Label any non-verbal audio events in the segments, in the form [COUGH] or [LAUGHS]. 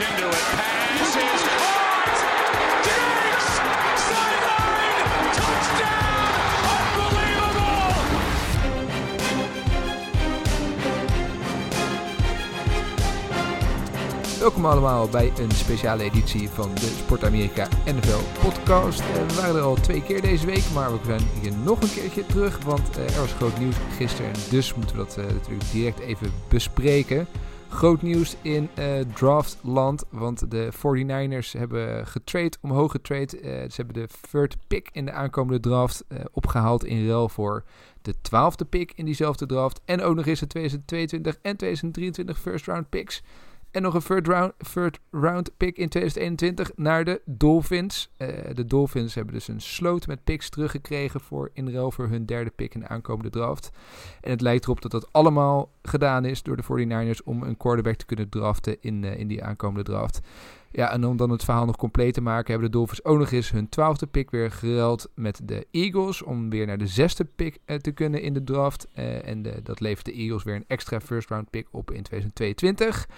into it. Passes. Touchdown! Unbelievable! Welkom allemaal bij een speciale editie van de Sport Amerika NFL podcast. Eh, we waren er al twee keer deze week, maar we zijn hier nog een keertje terug, want eh, er was groot nieuws gisteren. Dus moeten we dat eh, natuurlijk direct even bespreken. Groot nieuws in eh, draftland, want de 49ers hebben getrade, omhoog getrade. Eh, ze hebben de third pick in de aankomende draft eh, opgehaald in ruil voor de twaalfde pick in diezelfde draft. En ook nog eens de 2022 en 2023 first round picks. En nog een third round, third round pick in 2021 naar de Dolphins. Eh, de Dolphins hebben dus een sloot met picks teruggekregen voor in ruil voor hun derde pick in de aankomende draft. En het lijkt erop dat dat allemaal gedaan is door de 49ers om een quarterback te kunnen draften in, eh, in die aankomende draft. Ja, en om dan het verhaal nog compleet te maken, hebben de Dolphins ook nog eens hun twaalfde pick weer geruild met de Eagles. Om weer naar de zesde pick eh, te kunnen in de draft. Eh, en de, dat levert de Eagles weer een extra first round pick op in 2022.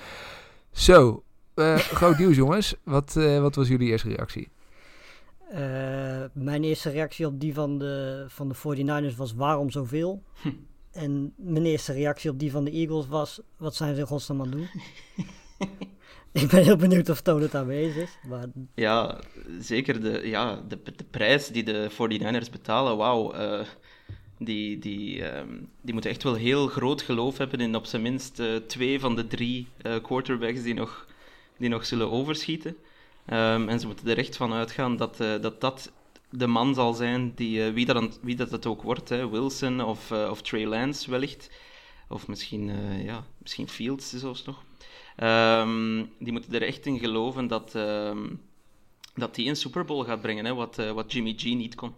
Zo, eh, [LAUGHS] groot nieuws jongens. Wat, eh, wat was jullie eerste reactie? Eh, mijn eerste reactie op die van de, van de 49ers was waarom zoveel? En mijn eerste reactie op die van de Eagles was wat zijn ze in godsnaam aan het doen? [LAUGHS] Ik ben heel benieuwd of het aanwezig is. Maar Ja, zeker de, ja, de, de prijs die de 49ers betalen, wauw. eh, die, die, ehm, die moeten echt wel heel groot geloof hebben in op zijn minst eh, twee van de drie eh, quarterbacks die nog, die nog zullen overschieten. Ehm, en ze moeten er echt van uitgaan dat dat, dat de man zal zijn, die, wie, dat wie dat het ook wordt, hè, Wilson of, of Trey Lance wellicht. Of misschien, ja, misschien Fields zelfs nog. Ehm, die moeten er echt in geloven dat, ehm, dat die een Super Bowl gaat brengen, hè, wat, eh, wat Jimmy G niet kon.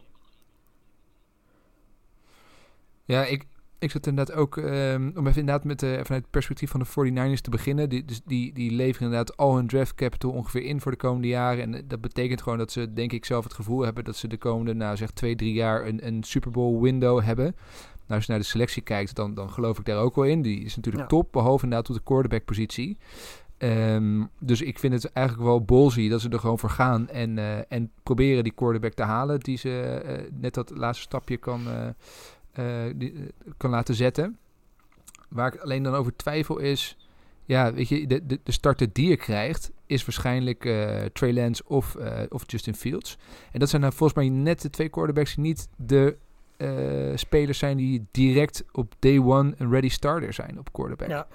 Ja, ik, ik zat inderdaad ook, ehm, om even inderdaad met, vanuit het perspectief van de 49ers te beginnen. Die, dus die, die leveren inderdaad al hun draft capital ongeveer in voor de komende jaren. En dat betekent gewoon dat ze, denk ik zelf, het gevoel hebben dat ze de komende, nou zeg, twee, drie jaar een, een Super Bowl window hebben. Nou, als je naar de selectie kijkt, dan, dan geloof ik daar ook wel in. Die is natuurlijk Ja. top, behalve inderdaad op de quarterback positie. Ehm, dus ik vind het eigenlijk wel ballsy dat ze er gewoon voor gaan en, eh, en proberen die quarterback te halen. Die ze eh, net dat laatste stapje kan, eh, die, kan laten zetten. Waar ik alleen dan over twijfel is... Ja, weet je, de, de, de starter die je krijgt is waarschijnlijk Trey Lance of, of Justin Fields. En dat zijn nou volgens mij net de twee quarterbacks die niet de eh, spelers zijn die direct op day one een ready starter zijn op quarterback. ja,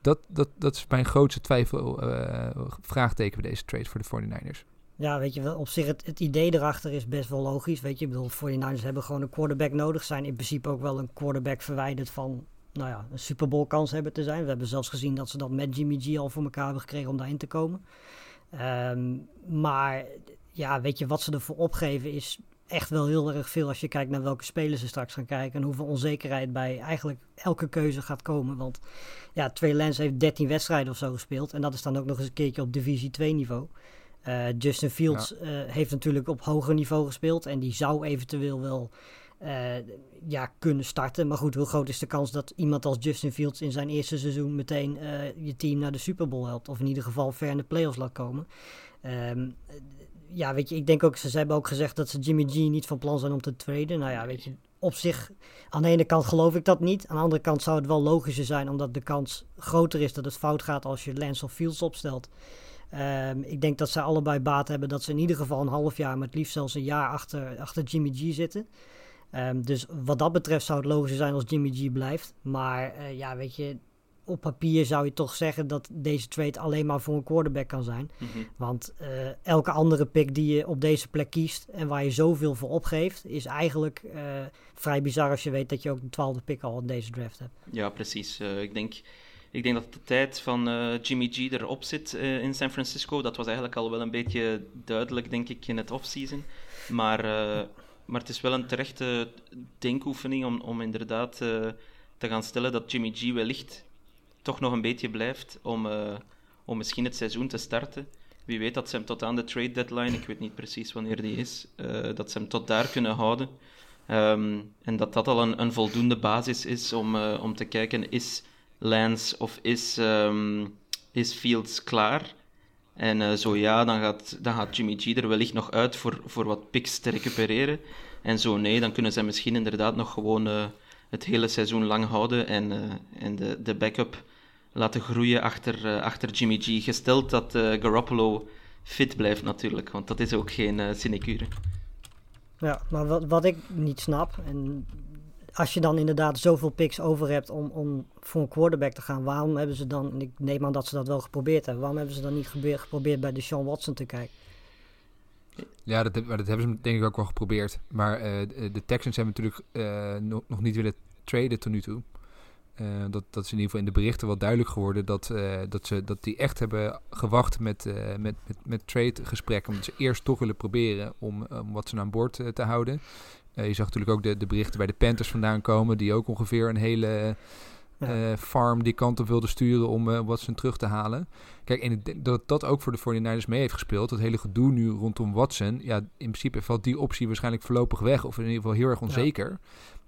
Dat, dat, dat is mijn grootste twijfel, eh, vraagteken bij deze trade voor de 49ers. ja, weet je wel, op zich het, het idee erachter is best wel logisch. Weet je, ik bedoel, 49ers hebben gewoon een quarterback nodig. Zijn in principe ook wel een quarterback verwijderd van, nou ja, een Super Bowl kans hebben te zijn. We hebben zelfs gezien dat ze dat met Jimmy G al voor elkaar hebben gekregen om daarin te komen. Ehm, maar ja, weet je, wat ze ervoor opgeven is echt wel heel erg veel als je kijkt naar welke spelers ze straks gaan kijken. En hoeveel onzekerheid bij eigenlijk elke keuze gaat komen. Want ja, Trey Lance heeft 13 wedstrijden of zo gespeeld. En dat is dan ook nog eens een keertje op divisie 2 niveau. Eh, Justin Fields eh, heeft natuurlijk op hoger niveau gespeeld. En die zou eventueel wel eh, ja, kunnen starten. Maar goed, hoe groot is de kans dat iemand als Justin Fields in zijn eerste seizoen meteen je team naar de Super Bowl helpt? Of in ieder geval ver in de playoffs laat komen. Ehm, ja, weet je, ik denk ook, ze hebben ook gezegd dat ze Jimmy G niet van plan zijn om te traden. Nou ja, weet je, op zich, aan de ene kant geloof ik dat niet. Aan de andere kant zou het wel logischer zijn, omdat de kans groter is dat het fout gaat als je Lance of Fields opstelt. Ehm, ik denk dat zij allebei baat hebben dat ze in ieder geval een half jaar, maar het liefst zelfs een jaar achter, achter Jimmy G zitten. Ehm, dus wat dat betreft zou het logischer zijn als Jimmy G blijft. Maar eh, ja, weet je, op papier zou je toch zeggen dat deze trade alleen maar voor een quarterback kan zijn. Mhm. Want eh, elke andere pick die je op deze plek kiest en waar je zoveel voor opgeeft, is eigenlijk eh, vrij bizar als je weet dat je ook een twaalfde pick al in deze draft hebt. Ja, precies. Eh, ik, denk, ik denk dat de tijd van Jimmy G erop zit in San Francisco. Dat was eigenlijk al wel een beetje duidelijk, denk ik, in het offseason. Maar, maar het is wel een terechte denkoefening om, om inderdaad te gaan stellen dat Jimmy G wellicht toch nog een beetje blijft om, eh, om misschien het seizoen te starten. Wie weet dat ze hem tot aan de trade deadline, ik weet niet precies wanneer die is, eh, dat ze hem tot daar kunnen houden. Ehm, en dat dat al een, een voldoende basis is om, eh, om te kijken, is Lance of is, ehm, is Fields klaar? En zo ja, dan gaat, dan gaat Jimmy G er wellicht nog uit voor, voor wat picks te recupereren. En zo nee, dan kunnen zij misschien inderdaad nog gewoon het hele seizoen lang houden en, en de, de backup laten groeien achter, achter Jimmy G. Gesteld dat Garoppolo fit blijft natuurlijk, want dat is ook geen sinecure. Ja, maar wat, wat ik niet snap, en als je dan inderdaad zoveel picks over hebt om, om voor een quarterback te gaan, waarom hebben ze dan, en ik neem aan dat ze dat wel geprobeerd hebben, waarom hebben ze dan niet geprobeerd bij de Sean Watson te kijken? Ja, dat, dat hebben ze denk ik ook wel geprobeerd. Maar uh, de Texans hebben natuurlijk uh, nog, nog niet willen traden tot nu toe. Uh, dat, dat is in ieder geval in de berichten wel duidelijk geworden dat, dat, ze, dat die echt hebben gewacht met, met, met, met trade gesprekken. Omdat ze eerst toch willen proberen om, om wat ze aan boord te houden. je zag natuurlijk ook de, de berichten bij de Panthers vandaan komen, die ook ongeveer een hele ja. farm die kant op wilden sturen om wat ze terug te halen. Kijk, en ik denk dat dat ook voor de 49ers mee heeft gespeeld. Dat hele gedoe nu rondom Watson. Ja, in principe valt die optie waarschijnlijk voorlopig weg. Of in ieder geval heel erg onzeker. Ja.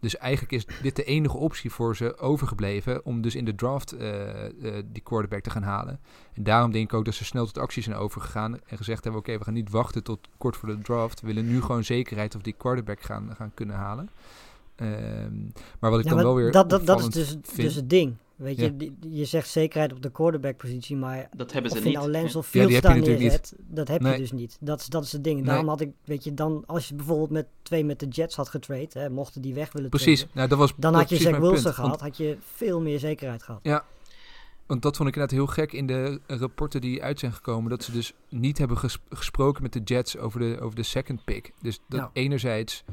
Dus eigenlijk is dit de enige optie voor ze overgebleven. Om dus in de draft uh, uh, die quarterback te gaan halen. En daarom denk ik ook dat ze snel tot actie zijn overgegaan. En gezegd hebben: oké, okay, we gaan niet wachten tot kort voor de draft. We willen nu gewoon zekerheid of die quarterback gaan, gaan kunnen halen. Um, maar wat ik ja, dan wel weer. Dat, dat, dat is dus, dus het ding. Weet je, ja. je zegt zekerheid op de quarterback-positie, maar dat hebben ze of niet. je nou Lens of Fields ja, daar neerzet, dat heb nee. je dus niet. Dat, dat is het ding. Daarom nee. had ik, weet je, dan als je bijvoorbeeld met twee met de Jets had getrade, hè, mochten die weg willen Precies, traden, nou, dat was, dan dat had je Zach Wilson punt, gehad, had je veel meer zekerheid gehad. Ja, want dat vond ik inderdaad heel gek in de rapporten die uit zijn gekomen. Dat ze dus niet hebben ges gesproken met de Jets over de, over de second pick. Dus dat Ja. enerzijds,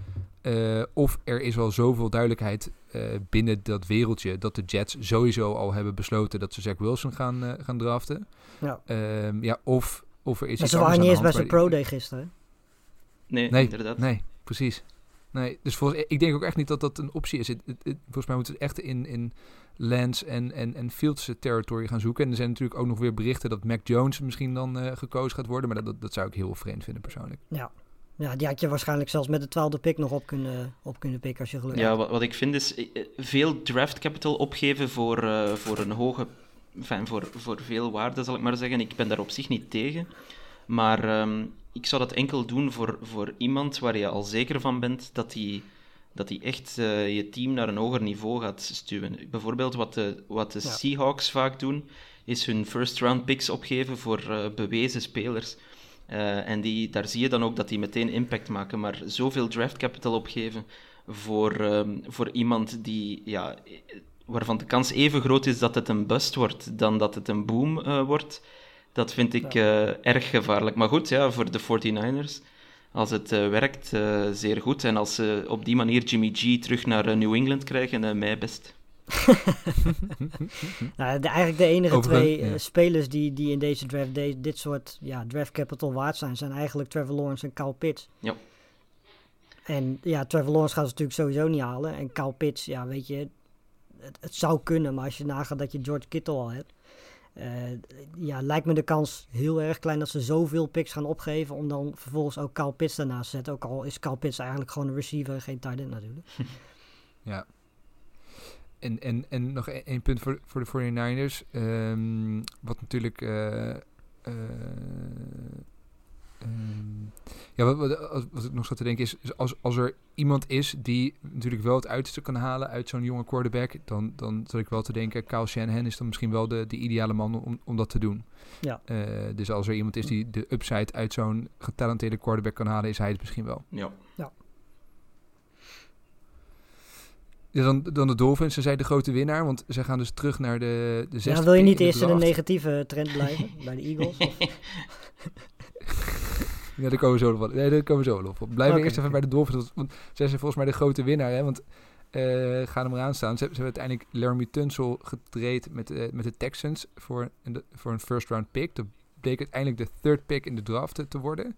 eh, of er is al zoveel duidelijkheid eh, binnen dat wereldje... dat de Jets sowieso al hebben besloten dat ze Zach Wilson gaan, eh, gaan draften. Ja. Ehm, ja, of, of er is En ze waren niet eens bij zijn pro day gisteren. Nee, Nee, inderdaad. Nee, precies. Nee, dus volgens, ik denk ook echt niet dat dat een optie is. Het, het- het- volgens mij moeten we het echt in, in Lance en, en, en Fields territory gaan zoeken. En er zijn natuurlijk ook nog weer berichten dat Mac Jones misschien dan eh, gekozen gaat worden. Maar dat, dat, dat zou ik heel vreemd vinden persoonlijk. Ja. Ja, die had je waarschijnlijk zelfs met de twaalfde pick nog op kunnen, op kunnen pikken als je geluk Ja, had. wat, wat ik vind is eh, veel draft capital opgeven voor, eh, voor een hoge, enfin, voor, voor veel waarde, zal ik maar zeggen. Ik ben daar op zich niet tegen. Maar ehm, ik zou dat enkel doen voor, voor iemand waar je al zeker van bent dat hij dat hij echt eh, je team naar een hoger niveau gaat stuwen. Bijvoorbeeld wat de, wat de Ja. Seahawks vaak doen, is hun first round picks opgeven voor eh, bewezen spelers. Eh, en die, daar zie je dan ook dat die meteen impact maken. Maar zoveel draft capital opgeven voor, ehm, voor iemand die, ja, waarvan de kans even groot is dat het een bust wordt dan dat het een boom eh, wordt, dat vind ik eh, erg gevaarlijk. Maar goed, ja, voor de 49ers, als het werkt, zeer goed. En als ze op die manier Jimmy G terug naar New England krijgen, mij best. [LAUGHS] Nou, de, eigenlijk de enige twee eh, ja. spelers die, die in deze draft de- dit soort ja, draft capital waard zijn, zijn eigenlijk Trevor Lawrence en Kyle Pitts. Ja. En ja, Trevor Lawrence gaat ze natuurlijk sowieso niet halen. En Kyle Pitts, ja, weet je, het, het zou kunnen, maar als je nagaat dat je George Kittle al hebt, eh, ja, lijkt me de kans heel erg klein dat ze zoveel picks gaan opgeven om dan vervolgens ook Kyle Pitts daarnaast te zetten. Ook al is Kyle Pitts eigenlijk gewoon een receiver en geen tight end natuurlijk. [LAUGHS] Ja. En, en, en nog één één punt voor, voor de 49ers. Ehm, wat natuurlijk. eh, eh, ehm, ja, wat, wat, als- wat ik nog zat te denken is. is Als, als er iemand is die natuurlijk wel het uiterste kan halen uit zo'n jonge quarterback. Dan, dan zat ik wel te denken. Kyle Shanahan is dan misschien wel de, de ideale man om, om dat te doen. Ja. Eh, dus als er iemand is die de upside uit zo'n getalenteerde quarterback kan halen, is hij het misschien wel. Ja. Ja, dan, dan de Dolphins, ze zijn de grote winnaar, want ze gaan dus terug naar de, de zesde Ja, wil je niet de eerst in een negatieve trend blijven [LAUGHS] bij de Eagles? Of- [LAUGHS] Ja, daar komen we zo nog op. Nee, daar komen we zo op. We Oké, eerst even bij de Dolphins, want zij zijn volgens mij de grote winnaar, hè? Want eh gaan hem eraan staan. Ze, hebben- ze hebben uiteindelijk Laramie Tunsil getraind met, eh, met de Texans voor een, voor een first round pick. Dat bleek uiteindelijk de third pick in de draft te worden.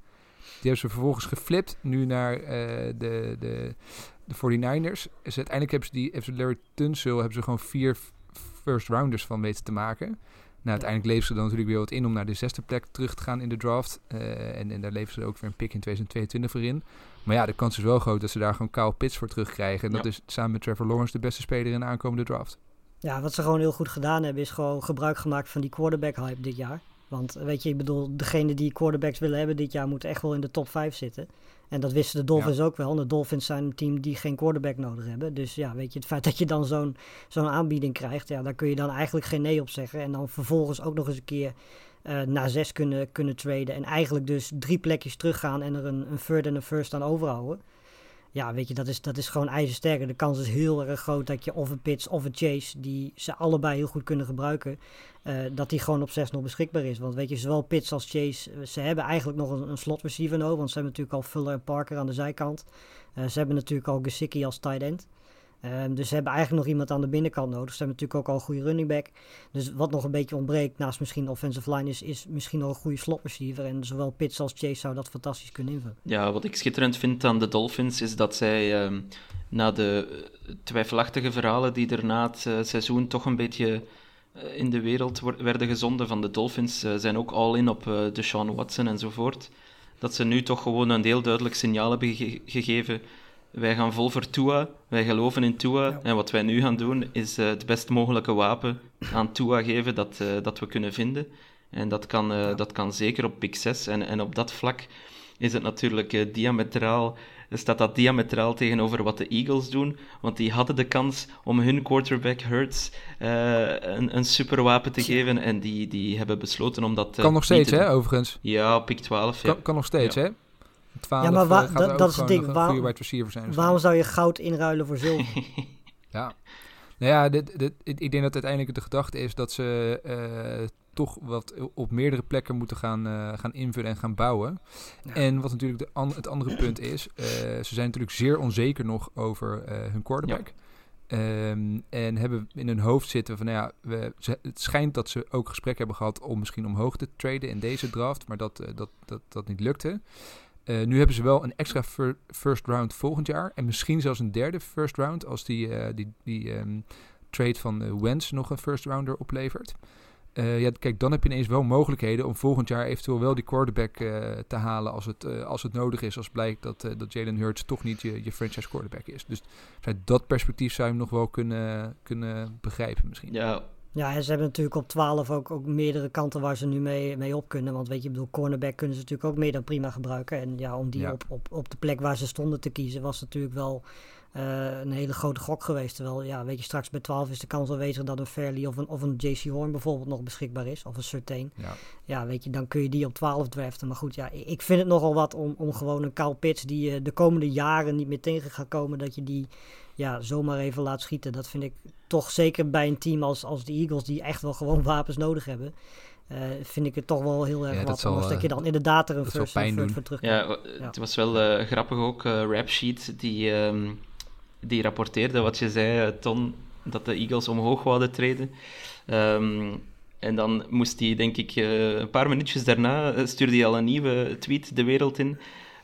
Die hebben ze vervolgens geflipt nu naar eh, de, de, de 49ers. Dus uiteindelijk hebben ze, die, hebben ze Larry Tunsil hebben ze gewoon vier first rounders van weten te maken. Nou, uiteindelijk leveren ze dan natuurlijk weer wat in om naar de zesde plek terug te gaan in de draft. Eh, en, en daar leveren ze ook weer een pick in 2022 voor in. Maar ja, de kans is wel groot dat ze daar gewoon Kyle Pitts voor terugkrijgen. En dat Ja. is samen met Trevor Lawrence de beste speler in de aankomende draft. Ja, wat ze gewoon heel goed gedaan hebben, is gewoon gebruik gemaakt van die quarterback hype dit jaar. Want weet je, ik bedoel, degene die quarterbacks willen hebben dit jaar moeten echt wel in de top 5 zitten. En dat wisten de Dolphins ook wel. De Dolphins zijn een team die geen quarterback nodig hebben. Dus ja, weet je, het feit dat je dan zo'n zo'n aanbieding krijgt, ja, daar kun je dan eigenlijk geen nee op zeggen. En dan vervolgens ook nog eens een keer uh, naar zes kunnen, kunnen traden. En eigenlijk dus drie plekjes teruggaan en er een, een third en een first aan overhouden. Ja, weet je, dat is, dat is gewoon ijzersterk. De kans is heel erg groot dat je of een pitch of een chase, die ze allebei heel goed kunnen gebruiken, uh, dat die gewoon op 6 nog beschikbaar is. Want weet je, zowel Pitts als Chase, eh, ze hebben eigenlijk nog een, een slot receiver nodig. Want ze hebben natuurlijk al Fuller en Parker aan de zijkant. Uh, ze hebben natuurlijk al Gesicki als tight end. Um, dus ze hebben eigenlijk nog iemand aan de binnenkant nodig. Ze hebben natuurlijk ook al een goede running back. Dus wat nog een beetje ontbreekt, naast misschien offensive line, is, is misschien nog een goede slot receiver. En zowel Pitts als Chase zou dat fantastisch kunnen invullen. Ja, wat ik schitterend vind aan de Dolphins is dat zij um, na de twijfelachtige verhalen die er na het uh, seizoen toch een beetje uh, in de wereld werden gezonden van de Dolphins, zijn ook all in op de Sean Watson enzovoort. Dat ze nu toch gewoon een heel duidelijk signaal hebben ge gegeven wij gaan vol voor Tua, wij geloven in Tua. Ja. En wat wij nu gaan doen, is uh, het best mogelijke wapen aan Tua geven dat, uh, dat we kunnen vinden. En dat kan, uh, ja. dat kan zeker op Big 6. En, en op dat vlak is het natuurlijk diametraal, staat dat diametraal tegenover wat de Eagles doen. Want die hadden de kans om hun quarterback Hurts een, een superwapen te geven. En die, die hebben besloten om dat Kan nog steeds, hè, overigens? Ja, op Pick 12. Kan, kan nog steeds, hè? 12, ja, maar wa- dat, dat is het ding. Waar, receiver zijn. Waarom zou je goud inruilen voor zilver? [LAUGHS] ja. Nou ja, dit, dit, ik denk dat uiteindelijk de gedachte is dat ze uh, toch wat op meerdere plekken moeten gaan, uh, gaan invullen en gaan bouwen. Ja. En wat natuurlijk de an het andere punt is, uh, ze zijn natuurlijk zeer onzeker nog over hun quarterback. Ja. Um, en hebben in hun hoofd zitten van, nou ja, we, ze, het schijnt dat ze ook gesprek hebben gehad om misschien omhoog te traden in deze draft, maar dat, dat, dat, dat niet lukte. Uh, nu hebben ze wel een extra fir first round volgend jaar. En misschien zelfs een derde first round als die, uh, die, die um, trade van uh, Wentz nog een first rounder oplevert. ja, kijk, dan heb je ineens wel mogelijkheden om volgend jaar eventueel wel die quarterback te halen als het, als het nodig is. Als blijkt dat, dat Jalen Hurts toch niet je, je franchise quarterback is. Dus vanuit dat perspectief zou je hem nog wel kunnen, kunnen begrijpen misschien. Ja, ja, en ze hebben natuurlijk op 12 ook, ook meerdere kanten waar ze nu mee, mee op kunnen. Want weet je, ik bedoel, cornerback kunnen ze natuurlijk ook meer dan prima gebruiken. En ja, om die ja. op, op, op de plek waar ze stonden te kiezen, was natuurlijk wel uh, een hele grote gok geweest. Terwijl, ja, weet je, straks bij 12 is de kans aanwezig dat een Fairley of een, of een JC Horn bijvoorbeeld nog beschikbaar is. Of een Certain. Ja. ja, weet je, dan kun je die op 12 draften. Maar goed, ja, ik vind het nogal wat om, om gewoon een Kyle Pitts die je de komende jaren niet meer tegen gaat komen, dat je die ja, zomaar even laat schieten. Dat vind ik toch zeker bij een team als, als de Eagles, die echt wel gewoon wapens nodig hebben. Uh, vind ik het toch wel heel erg ja, wat. Zal, dat je dan inderdaad er een first, doen. voor terug ja, ja, het was wel uh, grappig ook, uh, Rap Sheet, die, um, die rapporteerde wat je zei, Ton, dat de Eagles omhoog wouden treden. Um, en dan moest hij, denk ik, een paar minuutjes daarna, stuurde hij al een nieuwe tweet de wereld in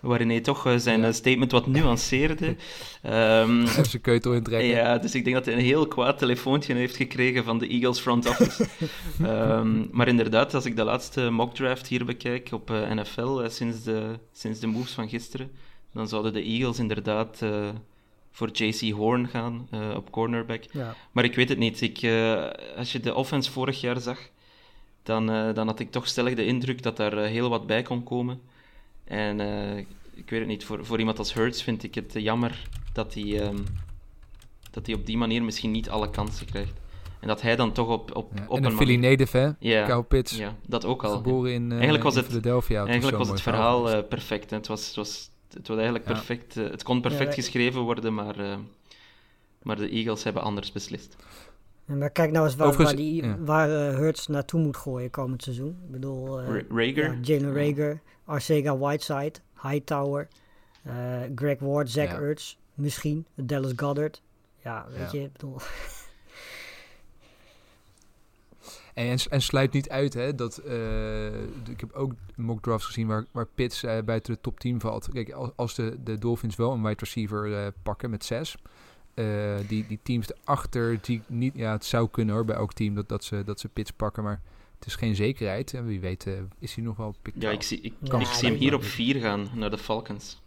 waarin hij toch uh, zijn ja. statement wat nuanceerde. [LAUGHS] Um, Even zijn keutel intrekken. Ja, dus ik denk dat hij een heel kwaad telefoontje heeft gekregen van de Eagles front office. um, [LAUGHS] maar inderdaad, als ik de laatste mock draft hier bekijk op uh, NFL sinds, de, sinds de moves van gisteren, dan zouden de Eagles inderdaad voor JC Horn gaan op cornerback. Ja. Maar ik weet het niet. Ik, uh, als je de offense vorig jaar zag, dan, uh, dan had ik toch stellig de indruk dat daar heel wat bij kon komen. En uh, ik weet het niet, voor, voor iemand als Hurts vind ik het jammer dat hij, um, dat hij op die manier misschien niet alle kansen krijgt. En dat hij dan toch op, op, ja, op en een, Philly native, hè? Ja, Kyle Pitts. Ja, dat ook al. Geboren in, uh, eigenlijk was in het, Philadelphia. Eigenlijk was het verhaal uh, uh, perfect. Hè. Het, was, het, was, het was eigenlijk Ja. perfect. uh, het kon perfect Ja, geschreven worden, maar, uh, maar de Eagles hebben anders beslist. Ja, maar kijk nou eens waar, Overigens- waar, die, ja. waar eh, Hurts naartoe moet gooien komend seizoen. Ik bedoel, eh, Ra- Rager? ja, Jalen Rager, Arcega Whiteside, Hightower, eh, Greg Ward, Zach Ja. Ertz, misschien, Dallas Goddard. Ja, weet Ja. je, bedoel, [LAUGHS] En, en, sluit niet uit hè, dat eh, ik heb ook mock drafts gezien waar, waar Pitts eh, buiten de top 10 valt. Kijk, als, als de, de Dolphins wel een wide receiver pakken met 6, die, die teams erachter, die niet, ja, het zou kunnen hoor bij elk team dat, dat, ze, dat ze Pitts pakken, maar het is geen zekerheid. En wie weet eh, is hij nog wel Ja, 12. ik zie, ik, Ja, ik zie hem hier op 4 gaan naar de Falcons.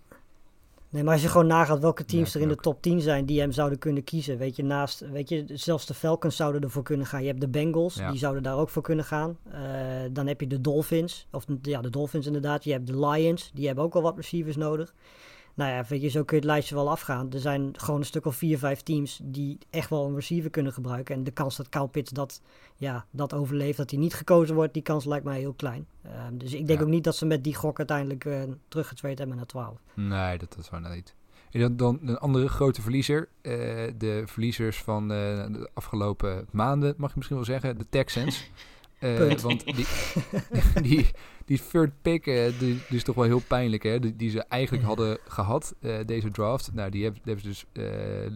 Nee, maar als je gewoon nagaat welke teams Ja, er in de top 10 zijn die hem zouden kunnen kiezen. Weet je, naast, weet je, zelfs de Falcons zouden ervoor kunnen gaan. Je hebt de Bengals, Ja. die zouden daar ook voor kunnen gaan. Eh, dan heb je de Dolphins, of ja, de Dolphins inderdaad. Je hebt de Lions, die hebben ook wel wat receivers nodig. Nou ja, weet je, zo kun je het lijstje wel afgaan. Er zijn gewoon een stuk of vier, vijf teams die echt wel een receiver kunnen gebruiken. En de kans dat Kyle Pitts dat, ja, dat overleeft, dat hij niet gekozen wordt, die kans lijkt mij heel klein. Ehm, dus ik denk Ja. ook niet dat ze met die gok uiteindelijk eh teruggetraind hebben naar 12. Nee, dat, dat is wel niet. En dan, dan een andere grote verliezer. eh, de verliezers van eh, de afgelopen maanden, mag je misschien wel zeggen. De Texans. [LAUGHS] Eh, want die, [LAUGHS] die, die third pick, eh, die, die is toch wel heel pijnlijk, hè? Die, die ze eigenlijk Ja. hadden gehad, eh, deze draft. Nou, die hebben, ze dus eh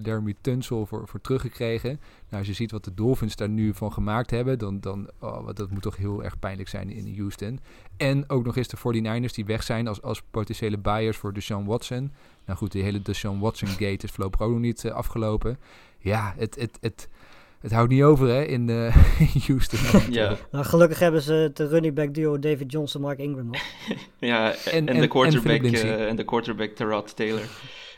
Jeremy Tunsil voor, voor teruggekregen. Nou, als je ziet wat de Dolphins daar nu van gemaakt hebben, dan, dan oh, wat- dat moet toch heel erg pijnlijk zijn in Houston. En ook nog eens de 49ers die weg zijn als, als potentiële buyers voor Deshaun Watson. Nou goed, die hele Deshaun Watson gate is voorlopig ook nog niet afgelopen. Ja, het, het, het, het houdt niet over hè, in, eh, [LAUGHS] in Houston. Ja, Nou, gelukkig hebben ze de running back duo David Johnson, Mark Ingram nog. [LAUGHS] ja En- en, en- de quarterback eh, en de quarterback Terod Taylor.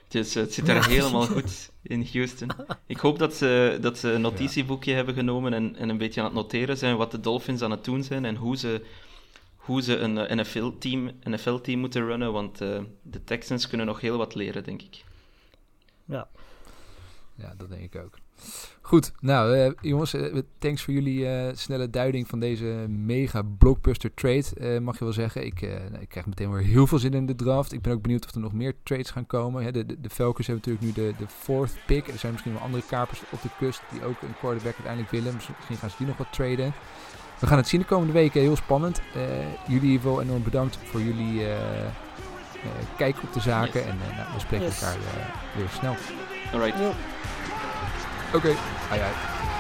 Dus eh, het zit daar helemaal [LAUGHS] goed in Houston. Ik hoop dat ze, dat ze een notitieboekje hebben genomen en, en een beetje aan het noteren zijn wat de Dolphins aan het doen zijn en hoe ze, hoe ze een eh, NFL-team NFL -team moeten runnen, want eh, de Texans kunnen nog heel wat leren, denk ik. Ja. Ja, dat denk ik ook. Goed, nou eh, jongens, eh, thanks voor jullie eh, snelle duiding van deze mega blockbuster trade, eh, mag je wel zeggen. Ik, ik krijg meteen weer heel veel zin in de draft. Ik ben ook benieuwd of er nog meer trades gaan komen. Hè, de, de, de Falcons hebben natuurlijk nu de, de fourth pick. Er zijn misschien wel andere kapers op de kust die ook een quarterback uiteindelijk willen. Misschien, gaan ze die nog wat traden. We gaan het zien de komende weken, heel spannend. Eh, jullie wel enorm bedankt voor jullie eh, eh, kijk op de zaken. Yes. En nou, we spreken Yes. elkaar eh, weer snel. Alright. Okay. Aye, aye.